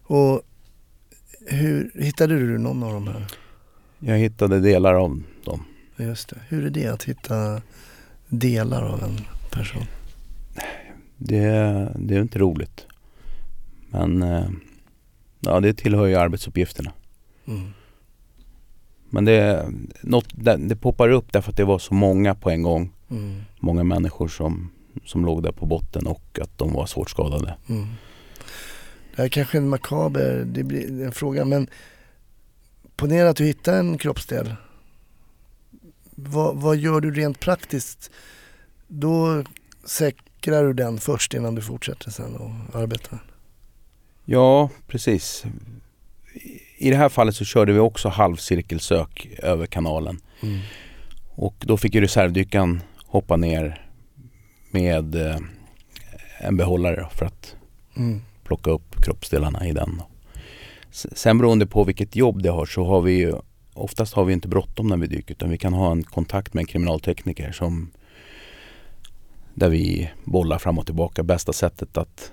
Och hur hittade du någon av de här? Jag hittade delar av dem. Just det. Hur är det att hitta delar av en person? Det, det är inte roligt. Men eh, ja, det tillhör ju arbetsuppgifterna. Mm. Men det, något, det, det poppar upp därför att det var så många på en gång. Mm. Många människor som, som låg där på botten och att de var svårt skadade. Mm. Det här är kanske är en makaber det blir en fråga men ponera att du hittar en kroppsdel. Vad, vad gör du rent praktiskt? Då säkrar du den först innan du fortsätter sen och arbetar. Ja, precis. I- det här fallet så körde vi också halvcirkelsök över kanalen. Mm. Och då fick ju reservdykaren hoppa ner med eh, en behållare för att Mm. plocka upp kroppsdelarna i den. Sen beroende på vilket jobb det har så har vi ju oftast har vi inte bråttom när vi dyker utan vi kan ha en kontakt med en kriminaltekniker som där vi bollar fram och tillbaka bästa sättet att,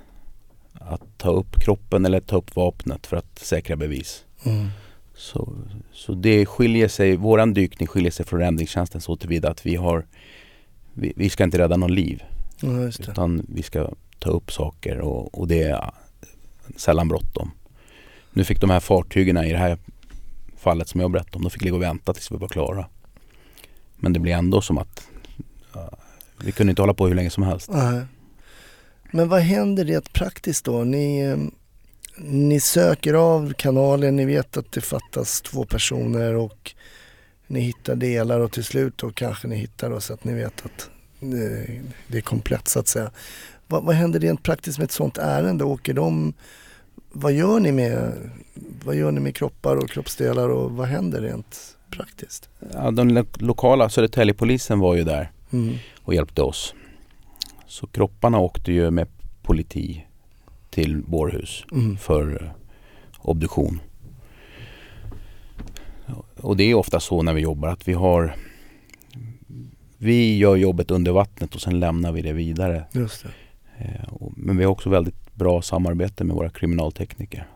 att ta upp kroppen eller ta upp vapnet för att säkra bevis. Mm. Så, så det skiljer sig, våran dykning skiljer sig från räddningstjänsten så tillvida att vi har vi, vi ska inte rädda någon liv det. utan vi ska ta upp saker och, och det är sällan bråttom. Nu fick de här fartygen i det här fallet som jag berättade om, de fick ligga och vänta tills vi var klara. Men det blir ändå som att ja, vi kunde inte hålla på hur länge som helst. Nej. Men vad händer rent praktiskt då? Ni, ni söker av kanalen, ni vet att det fattas två personer och ni hittar delar och till slut då kanske ni hittar då så att ni vet att det, det är komplett så att säga. Vad, vad händer rent praktiskt med ett sånt ärende? Åker de, vad gör ni med, vad gör ni med kroppar och kroppsdelar och vad händer rent praktiskt? Ja, den lo- lokala Södertäljepolisen var ju där Mm. och hjälpte oss. Så kropparna åkte ju med politi till Bårhus Mm. för obduktion. Och det är ofta så när vi jobbar att vi har vi gör jobbet under vattnet och sen lämnar vi det vidare. Just det. Eh, Men vi har också väldigt bra samarbete med våra kriminaltekniker.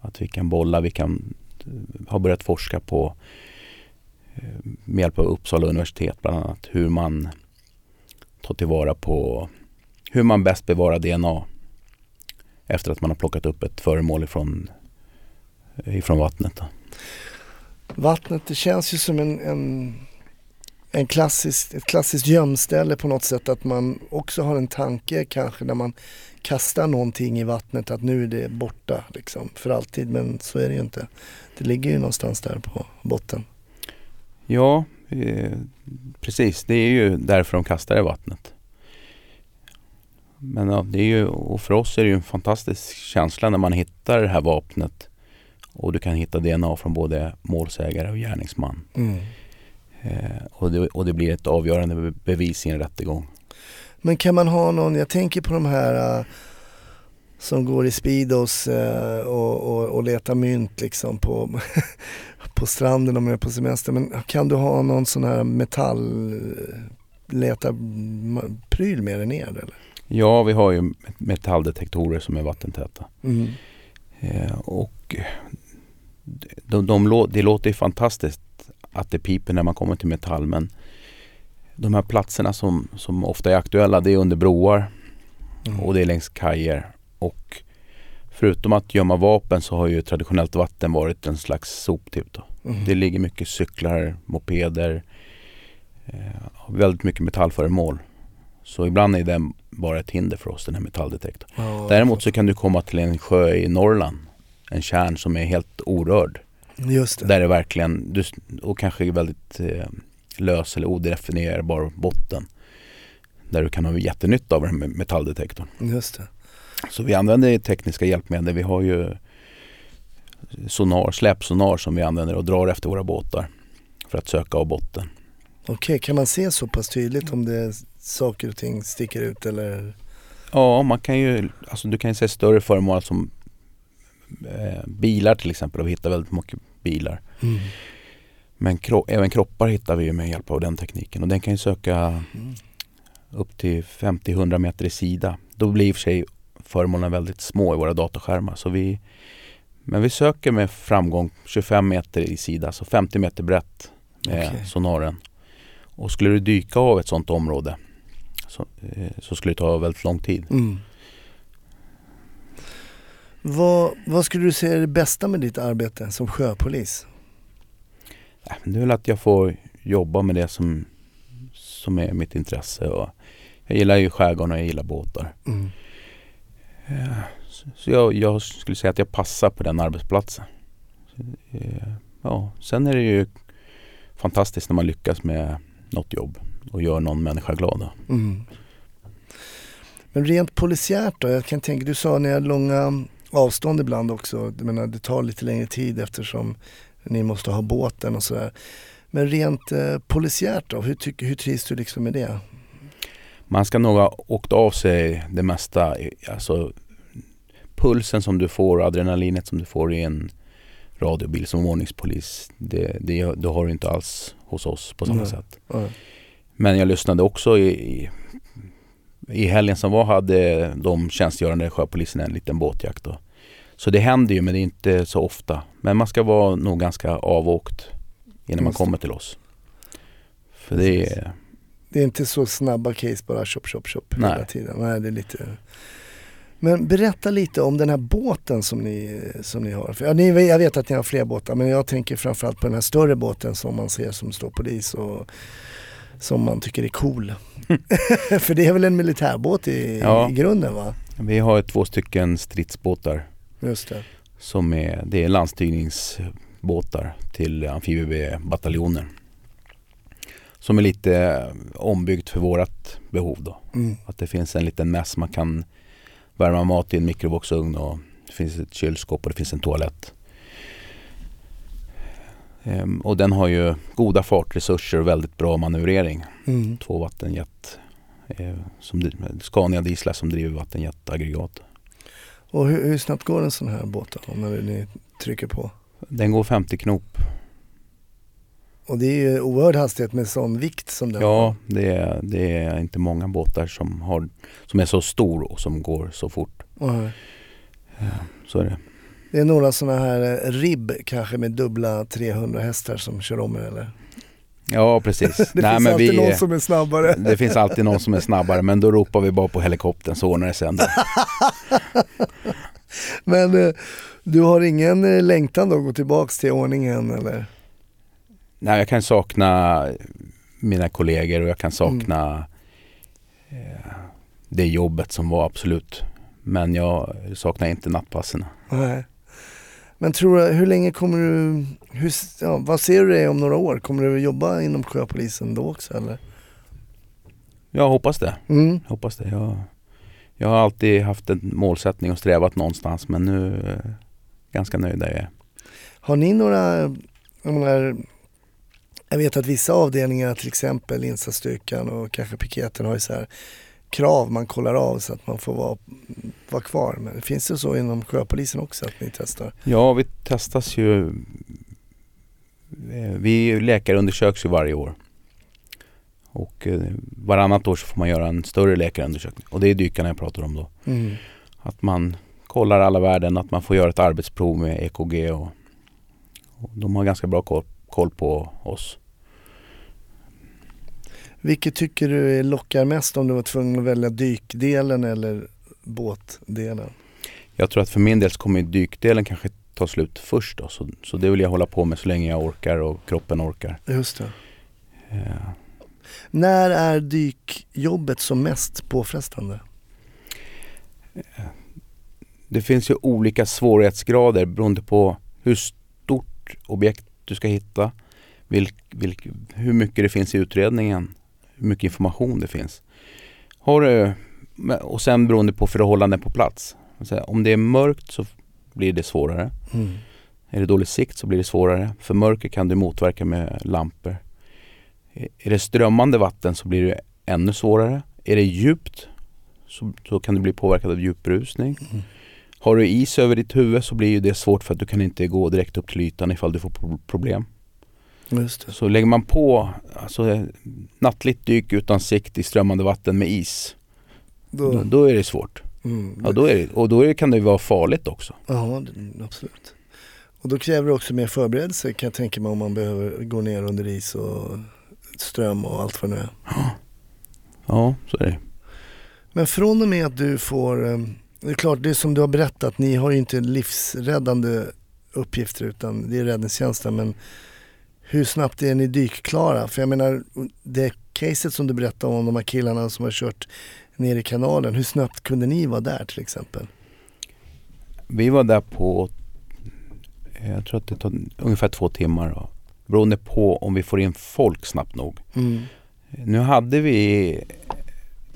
Att vi kan bolla, vi kan eh, ha börjat forska på eh, med hjälp av Uppsala universitet bland annat hur man tar tillvara på hur man bäst bevarar DNA efter att man har plockat upp ett föremål ifrån, ifrån vattnet. Då. Vattnet det känns ju som en, en, en klassisk, ett klassiskt gömställe på något sätt. Att man också har en tanke kanske när man kastar någonting i vattnet att nu är det borta liksom, för alltid. Men så är det ju inte. Det ligger ju någonstans där på botten. Ja, eh, precis. Det är ju därför de kastar i vattnet. Men ja, det är ju, och för oss är det ju en fantastisk känsla när man hittar det här vapnet och du kan hitta DNA från både målsägare och gärningsman. Mm. Eh, och, det, och det blir ett avgörande be- bevis i en rättegång. Men kan man ha någon, jag tänker på de här äh, som går i Speedos äh, och, och, och letar mynt liksom på, [LAUGHS] på stranden om man är på semester. Men kan du ha någon sån här metall leta pryl med dig ner eller? Ja, vi har ju metalldetektorer som är vattentäta. Mm. Eh, och de, de, lå- det låter ju fantastiskt att det piper när man kommer till metall men de här platserna som, som ofta är aktuella det är under broar Mm. och det är längs kajer. Och förutom att gömma vapen så har ju traditionellt vatten varit en slags soptipp. Mm. Det ligger mycket cyklar, mopeder, eh, väldigt mycket metallföremål. Så ibland är den bara ett hinder för oss, den här metalldetektorn. Ja, Däremot så kan du komma till en sjö i Norrland, en kärn som är helt orörd. Just det. Där det verkligen, du, och kanske väldigt eh, lös eller odefinierbar botten. Där du kan ha jättenytta av den här metalldetektorn. Just det. Så vi använder tekniska hjälpmedel. Vi har ju sonar, släpsonar som vi använder och drar efter våra båtar för att söka av botten. Okej, kan man se så pass tydligt om det saker och ting sticker ut eller? Ja, man kan ju, alltså du kan ju se större föremål som eh, bilar till exempel och vi hittar väldigt mycket bilar. Mm. Men kro- även kroppar hittar vi ju med hjälp av den tekniken och den kan ju söka Mm. upp till 50-100 meter i sida. Då blir i och för sig föremålen väldigt små i våra dataskärmar. Så vi, men vi söker med framgång 25 meter i sida, så 50 meter brett med Okej. sonaren. Och skulle du dyka av ett sådant område så, eh, så skulle det ta väldigt lång tid. Mm. Vad, vad skulle du säga är det bästa med ditt arbete som sjöpolis? Det är väl att jag får jobba med det som, som är mitt intresse. Och jag gillar ju skärgården och jag gillar båtar. Mm. Eh, Så jag, jag skulle säga att jag passar på den arbetsplatsen. Eh, Ja, sen är det ju fantastiskt när man lyckas med något jobb och gör någon människa glad. Mm. Men rent polisiärt då? Jag kan tänka, du sa ni har långa avstånd ibland också. Jag menar, det tar lite längre tid eftersom ni måste ha båten och sådär. Men rent eh, polisiärt då? Hur, tycker, hur trivs du liksom med det? Man ska nog ha åkt av sig det mesta. Alltså pulsen som du får adrenalinet som du får i en radiobil som ordningspolis. Det, det, det har du inte alls hos oss på samma Nej. sätt. Ja. Men jag lyssnade också i, i, i helgen som var hade de tjänstgörande sjöpolisen en liten båtjakt. Då. Så det händer ju men det är inte så ofta. Men man ska vara nog ganska avåkt innan man kommer till oss. För det är, Det är inte så snabba case bara chop chop chop Nej. hela tiden. Nej, det är lite... Men berätta lite om den här båten som ni, som ni har. För, ja, ni, jag vet att ni har fler båtar men jag tänker framförallt på den här större båten som man ser som står polis och som man tycker är cool. [LAUGHS] För det är väl en militärbåt i, Ja. i grunden va? vi har två stycken stridsbåtar Just det. som är, det är landstigningsbåtar till amfibiebataljoner. Som är lite ombyggt för vårat behov då. Mm. Att det finns en liten mäss man kan värma mat i en mikrovågsugn och det finns ett kylskåp och det finns en toalett. Ehm, och den har ju goda fartresurser och väldigt bra manövrering. Mm. Två vattenjet, eh, som, Scania dieslar som driver vattenjetaggregat. Och hur, hur snabbt går en sån här båt då? När ni trycker på. Den går 50 knop. Och det är ju oerhörd hastighet med sån vikt som den har. Ja, det är, det är inte många båtar som, har, som är så stor och som går så fort. Ja. Så är det. Det är några sådana här eh, ribb kanske med dubbla 300 hästar som kör om er eller? Ja, precis. [LAUGHS] Det finns alltid någon som är snabbare. [LAUGHS] Det finns alltid någon som är snabbare men då ropar vi bara på helikoptern så ordnar det sig ändå. [LAUGHS] Men eh, du har ingen eh, längtan då att gå tillbaks till ordningen eller? Nej, jag kan sakna mina kollegor och jag kan sakna eh, det jobbet som var absolut. Men jag saknar inte nattpassen. Nej. Men tror du, hur länge kommer du, hur, ja, vad ser du dig om några år? Kommer du jobba inom sjöpolisen då också eller? Jag hoppas det. Mm. Jag hoppas det. Jag, jag har alltid haft en målsättning och strävat någonstans men nu jag ganska nöjd där jag är. Har ni några, jag menar, jag vet att vissa avdelningar till exempel insatsstyrkan och kanske piketen har ju så här krav man kollar av så att man får vara, vara kvar. Men finns det så inom sjöpolisen också att ni testar? Ja, vi testas ju. eh, Vi läkarundersöks ju varje år. Och eh, varannat år så får man göra en större läkarundersökning. Och det är dykarna jag pratar om då. Mm. Att man kollar alla värden, att man får göra ett arbetsprov med EKG och, och de har ganska bra koll, koll på oss. Vilket tycker du lockar mest om du var tvungen att välja dykdelen eller båtdelen? Jag tror att för min del så kommer dykdelen kanske ta slut först då. Så, så det vill jag hålla på med så länge jag orkar och kroppen orkar. Just det. Eh, När är dykjobbet som mest påfrestande? Det finns ju olika svårighetsgrader beroende på hur stort objekt du ska hitta, vilk, vilk, hur mycket det finns i utredningen, hur mycket information det finns. Har du, och sen beroende på förhållanden på plats. Om det är mörkt så blir det svårare. Mm. Är det dålig sikt så blir det svårare. För mörker kan du motverka med lampor. Är det strömmande vatten så blir det ännu svårare. Är det djupt så, så kan du bli påverkad av djuprusning. Mm. Har du is över ditt huvud så blir det svårt för att du kan inte gå direkt upp till ytan ifall du får pro- problem. Så lägger man på alltså, nattligt dyk utan sikt i strömmande vatten med is, Då, då, då är det svårt. mm. Ja, då är det, och då är, kan det vara farligt också. Ja, absolut. Och då kräver det också mer förberedelse kan jag tänka mig om man behöver gå ner under is och ström och allt vad det nu är. Ja, så är det. Men från och med att du får, eh, det är klart det som du har berättat, ni har ju inte livsräddande uppgifter utan det är räddningstjänsten men hur snabbt är ni dykklara? För jag menar det caset som du berättade om de här killarna som har kört ner i kanalen, hur snabbt kunde ni vara där till exempel? Vi var där på, jag tror att det tar ungefär två timmar. Då, beroende på om vi får in folk snabbt nog. Mm. Nu hade vi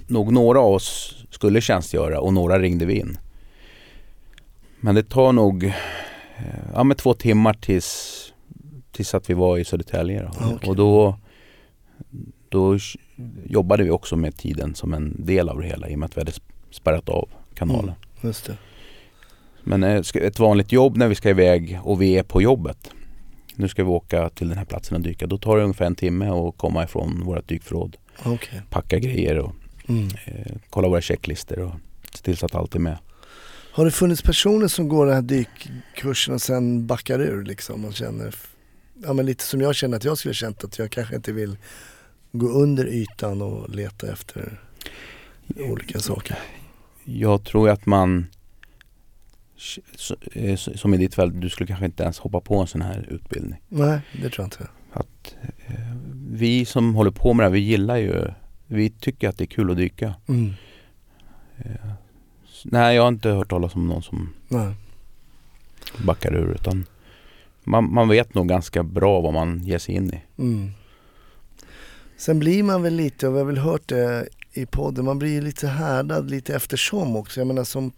nog några av oss skulle tjänstgöra och några ringde vi in. Men det tar nog eh, ja, med två timmar tills, tills att vi var i Södertälje. Då. Ah, okej. Och då, då jobbade vi också med tiden som en del av det hela i och med att vi hade sp- spärrat av kanalen. Det. Men eh, ett vanligt jobb när vi ska iväg och vi är på jobbet. Nu ska vi åka till den här platsen och dyka. Då tar det ungefär en timme att komma ifrån vårt dykförråd. Okej. Packa grejer och Mm. eh, kolla våra checklistor och se till så att allt är med. Har det funnits personer som går den här dykkursen och sen backar ur liksom och känner, ja men lite som jag känner att jag skulle känt att jag kanske inte vill gå under ytan och leta efter olika saker. Jag tror att man eh, som i ditt fall, du skulle kanske inte ens hoppa på en sån här utbildning. Nej, det tror jag inte. Att, eh, vi som håller på med det här, vi gillar ju, vi tycker att det är kul att dyka. Mm. Eh, nej, jag har inte hört talas om någon som Nej. backar ur utan man, man vet nog ganska bra vad man ger sig in i. Mm. Sen blir man väl lite, och vi har väl hört det i podden, man blir lite härdad lite eftersom också. Jag menar som,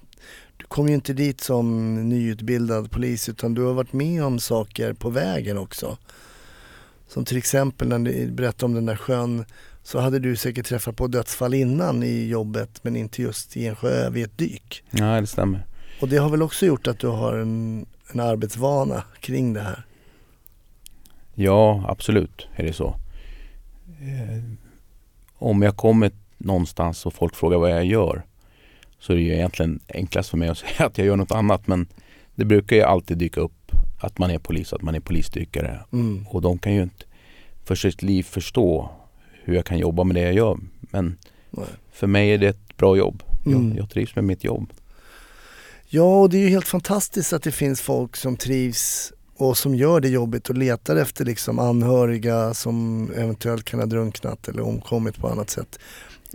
du kom ju inte dit som nyutbildad polis utan du har varit med om saker på vägen också. Som till exempel när du berättade om den där sjön så hade du säkert träffat på dödsfall innan i jobbet men inte just i en sjö vid ett dyk. Ja, det stämmer. Och det har väl också gjort att du har en, en arbetsvana kring det här. Ja, absolut är det så. Eh, om jag kommer någonstans och folk frågar vad jag gör så är det ju egentligen enklast för mig att [LAUGHS] säga att jag gör något annat men det brukar ju alltid dyka upp att man är polis, att man är polisdykare Mm. och de kan ju inte för sitt liv förstå hur jag kan jobba med det jag gör. Men Nej. för mig är det ett bra jobb. Mm. Jag, jag trivs med mitt jobb. Ja, och det är ju helt fantastiskt att det finns folk som trivs och som gör det jobbet och letar efter liksom anhöriga som eventuellt kan ha drunknat eller omkommit på annat sätt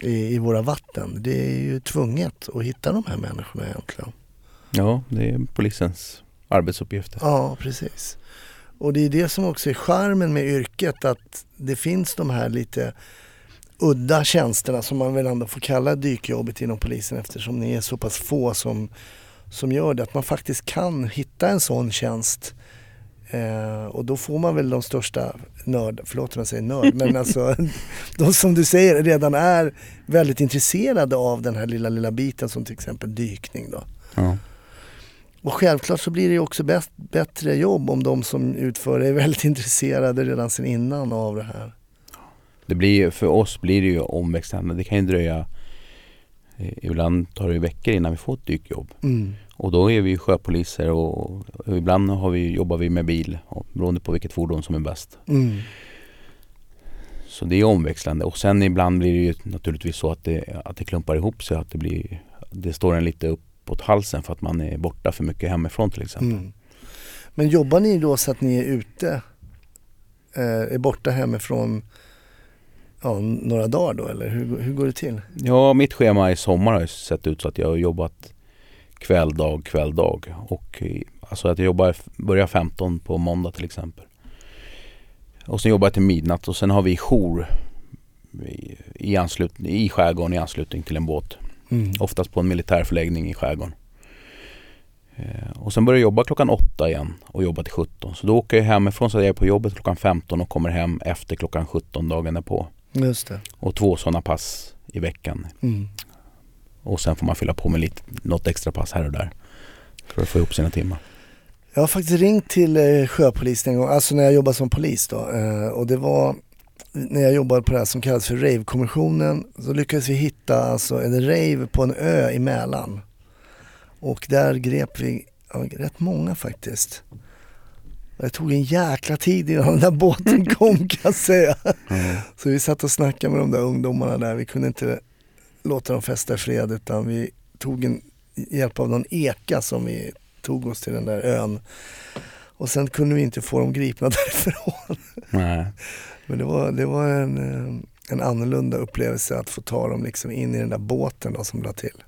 i, i våra vatten. Det är ju tvunget att hitta de här människorna egentligen. Ja, det är polisens arbetsuppgifter. Ja, precis. Och det är det som också är charmen med yrket att det finns de här lite udda tjänsterna som man väl ändå får kalla dykjobbet inom polisen eftersom ni är så pass få som, som gör det. Att man faktiskt kan hitta en sån tjänst eh, och då får man väl de största nörd, förlåt om jag säger nörd, [LAUGHS] men alltså de som du säger redan är väldigt intresserade av den här lilla, lilla biten som till exempel dykning då. Ja. Och självklart så blir det också bäst, bättre jobb om de som utför det är väldigt [LAUGHS] intresserade redan sen innan av det här. Det blir, för oss blir det ju omväxlande. Det kan ju dröja Ibland tar det veckor innan vi får ett dykjobb. Mm. Och då är vi sjöpoliser och, och ibland har vi, jobbar vi med bil och, beroende på vilket fordon som är bäst. Mm. Så det är omväxlande och sen ibland blir det ju naturligtvis så att det, att det klumpar ihop sig. Att det, blir, det står en lite uppåt halsen för att man är borta för mycket hemifrån till exempel. Mm. Men jobbar ni då så att ni är ute, eh, är borta hemifrån ja, några dagar då eller hur, hur går det till? Ja, mitt schema i sommar har sett ut så att jag har jobbat kväll, dag, kväll, dag. Och i- alltså att jag jobbar, börjar 15 på måndag till exempel. Och sen jobbar jag till midnatt och sen har vi jour i, i, anslut, i skärgården i anslutning till en båt. Mm. Oftast på en militärförläggning i skärgården. Eh, Och sen börjar jag jobba klockan åtta igen och jobba till 17. Så då åker jag hemifrån så jag är på jobbet klockan 15 och kommer hem efter klockan 17 dagen därpå. Just det. Och två sådana pass i veckan. Mm. Och sen får man fylla på med lite, något extra pass här och där. För att få ihop sina timmar. Jag har faktiskt ringt till eh, sjöpolisen en gång, alltså när jag jobbade som polis då. Eh, och det var när jag jobbade på det här som kallas för rave-kommissionen. Så lyckades vi hitta alltså en rave på en ö i Mälaren. Och där grep vi ja, rätt många faktiskt. Det tog en jäkla tid innan den där båten [LAUGHS] kom kan jag säga. Så vi satt och snackade med de där ungdomarna där. Vi kunde inte låta dem festa i fred utan vi tog en hjälp av någon eka som vi tog oss till den där ön. Och sen kunde vi inte få dem gripna [LAUGHS] därifrån. Nej. Men det var, det var en, eh, en annorlunda upplevelse att få ta dem liksom in i den där båten då som la till.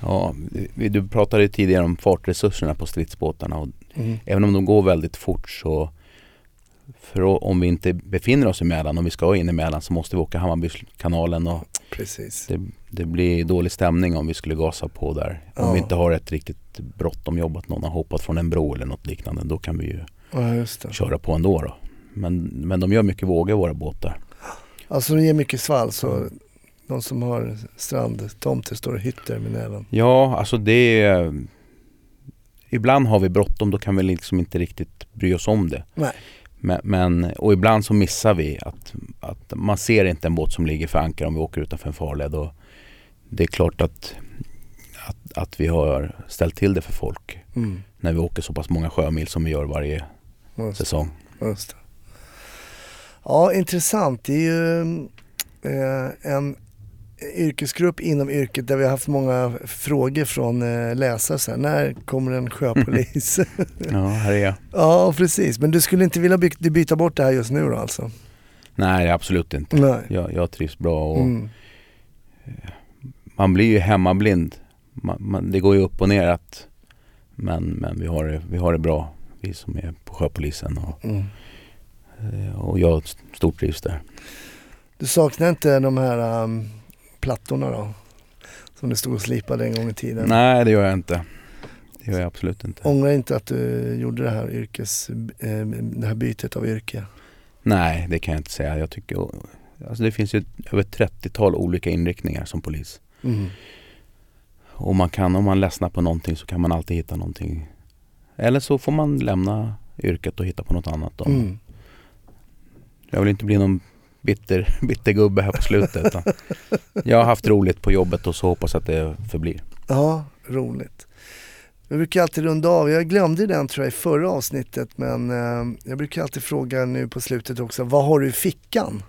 Ja, du pratade tidigare om fartresurserna på stridsbåtarna och Mm. även om de går väldigt fort så för om vi inte befinner oss i Mälaren, om vi ska in i Mälaren så måste vi åka Hammarbykanalen och Precis. det, det blir dålig stämning om vi skulle gasa på där. Om Ja. vi inte har ett riktigt bråttom jobb, att någon har hoppat från en bro eller något liknande, då kan vi ju Ja köra på ändå då. Men, men de gör mycket vågor våra båtar. Alltså de ger mycket svall så de som har strandtomter står och hytter med näven. Ja, alltså det är... Ibland har vi bråttom, då kan vi liksom inte riktigt bry oss om det. Nej. Men, men, och ibland så missar vi att, att man ser inte en båt som ligger för ankar om vi åker utanför en farled. Och det är klart att, att, att vi har ställt till det för folk Mm. när vi åker så pass många sjömil som vi gör varje Just, säsong. just. Ja, intressant. Det är ju eh, en yrkesgrupp inom yrket där vi har haft många frågor från eh, läsare. Så här, när kommer en sjöpolis? [LAUGHS] Ja, här är jag. ja, precis. Men du skulle inte vilja by- byta bort det här just nu då alltså? Nej, absolut inte. Nej. Jag, jag trivs bra och Mm. man blir ju hemmablind. Man, man, det går ju upp och ner att, men, men vi, har det, vi har det bra, vi som är på sjöpolisen och, Mm. eh, och jag stortrivs där. Du saknar inte de här um, plattorna då? Som du stod och slipade en gång i tiden? Nej, det gör jag inte. Det gör jag absolut inte. Ångrar inte att du gjorde det här, yrkes, eh, det här bytet av yrke? Nej, det kan jag inte säga. Jag tycker, alltså det finns ju över 30-tal olika inriktningar som polis. Mm. Och man kan, om man ledsnar på någonting så kan man alltid hitta någonting Eller så får man lämna yrket och hitta på något annat. Då. Mm. Jag vill inte bli någon bitter, bitter gubbe här på slutet. [LAUGHS] jag har haft roligt på jobbet och så hoppas att det förblir. Ja, roligt. Jag brukar alltid runda av, jag glömde den tror jag i förra avsnittet men eh, jag brukar alltid fråga nu på slutet också, vad har du i fickan?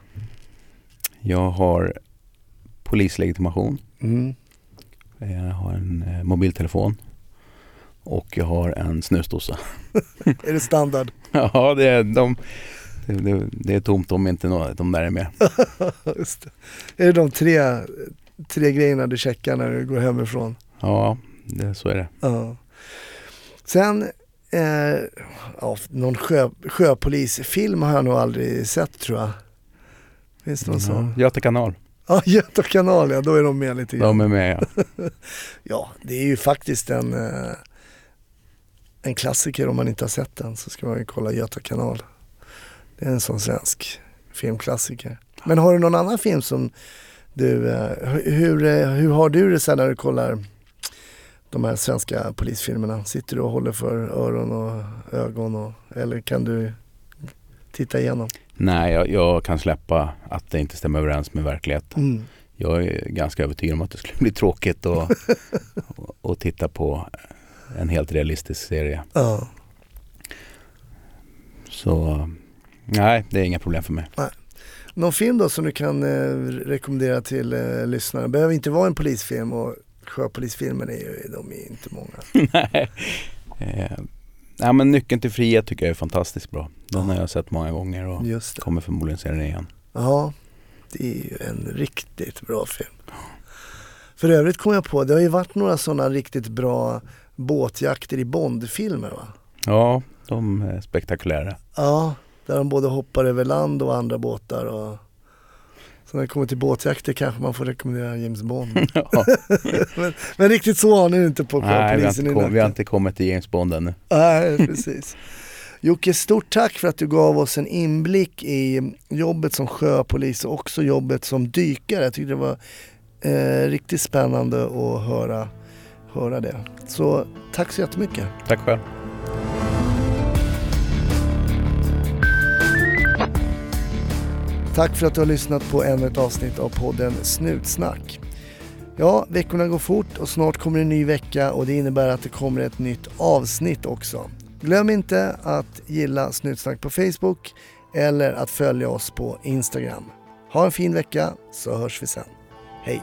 Jag har polislegitimation. Mm. Jag har en eh, mobiltelefon. Och jag har en snusdosa. [LAUGHS] Är det standard? [LAUGHS] Ja, det är, de, det, det, det är tomt om inte nå- de där är med. [LAUGHS] Är det de tre, tre grejerna du checkar när du går hemifrån? Ja, det, så är det. Ja. Sen, eh, ja, någon sjö, sjöpolisfilm har jag nog aldrig sett tror jag. Finns det någon sån? Ja, Göta kanal. Ja, [LAUGHS] Göta kanal ja, då är de med lite grann. De är med ja. [LAUGHS] Ja, det är ju faktiskt en, eh, en klassiker om man inte har sett den så ska man ju kolla Göta kanal. En sån svensk filmklassiker. Men har du någon annan film som du, eh, hur, eh, hur har du det sen när du kollar de här svenska polisfilmerna? Sitter du och håller för öron och ögon och, eller kan du titta igenom? Nej, jag, jag kan släppa att det inte stämmer överens med verkligheten. Mm. Jag är ganska övertygad om att det skulle bli tråkigt att [LAUGHS] och, och titta på en helt realistisk serie. Ja. Så nej, det är inga problem för mig. Någon film då som du kan eh, rekommendera till eh, lyssnarna? Behöver inte vara en polisfilm och sjöpolisfilmer är ju, de är inte många. [LAUGHS] nej. Eh, nej, men Nyckeln till frihet tycker jag är fantastiskt bra. Den har jag sett många gånger och kommer förmodligen se den igen. Ja, det är ju en riktigt bra film. För övrigt kom jag på, det har ju varit några sådana riktigt bra båtjakter i Bondfilmer va? Ja, de är spektakulära. Ja, där de både hoppar över land och andra båtar och så när det kommer till båtjakter kanske man får rekommendera James Bond. [LAUGHS] Ja. [LAUGHS] men, men riktigt så har ni inte på nej, vi har, polisen inte i kom, vi har inte kommit till James Bond ännu. Nej, [LAUGHS] precis. Jocke, stort tack för att du gav oss en inblick i jobbet som sjöpolis och också jobbet som dykare. Jag tyckte det var eh, riktigt spännande att höra, höra det. Så tack så jättemycket. Tack själv. Tack för att du har lyssnat på ännu ett avsnitt av podden Snutsnack. Ja, veckorna går fort och snart kommer en ny vecka och det innebär att det kommer ett nytt avsnitt också. Glöm inte att gilla Snutsnack på Facebook eller att följa oss på Instagram. Ha en fin vecka så hörs vi sen. Hej!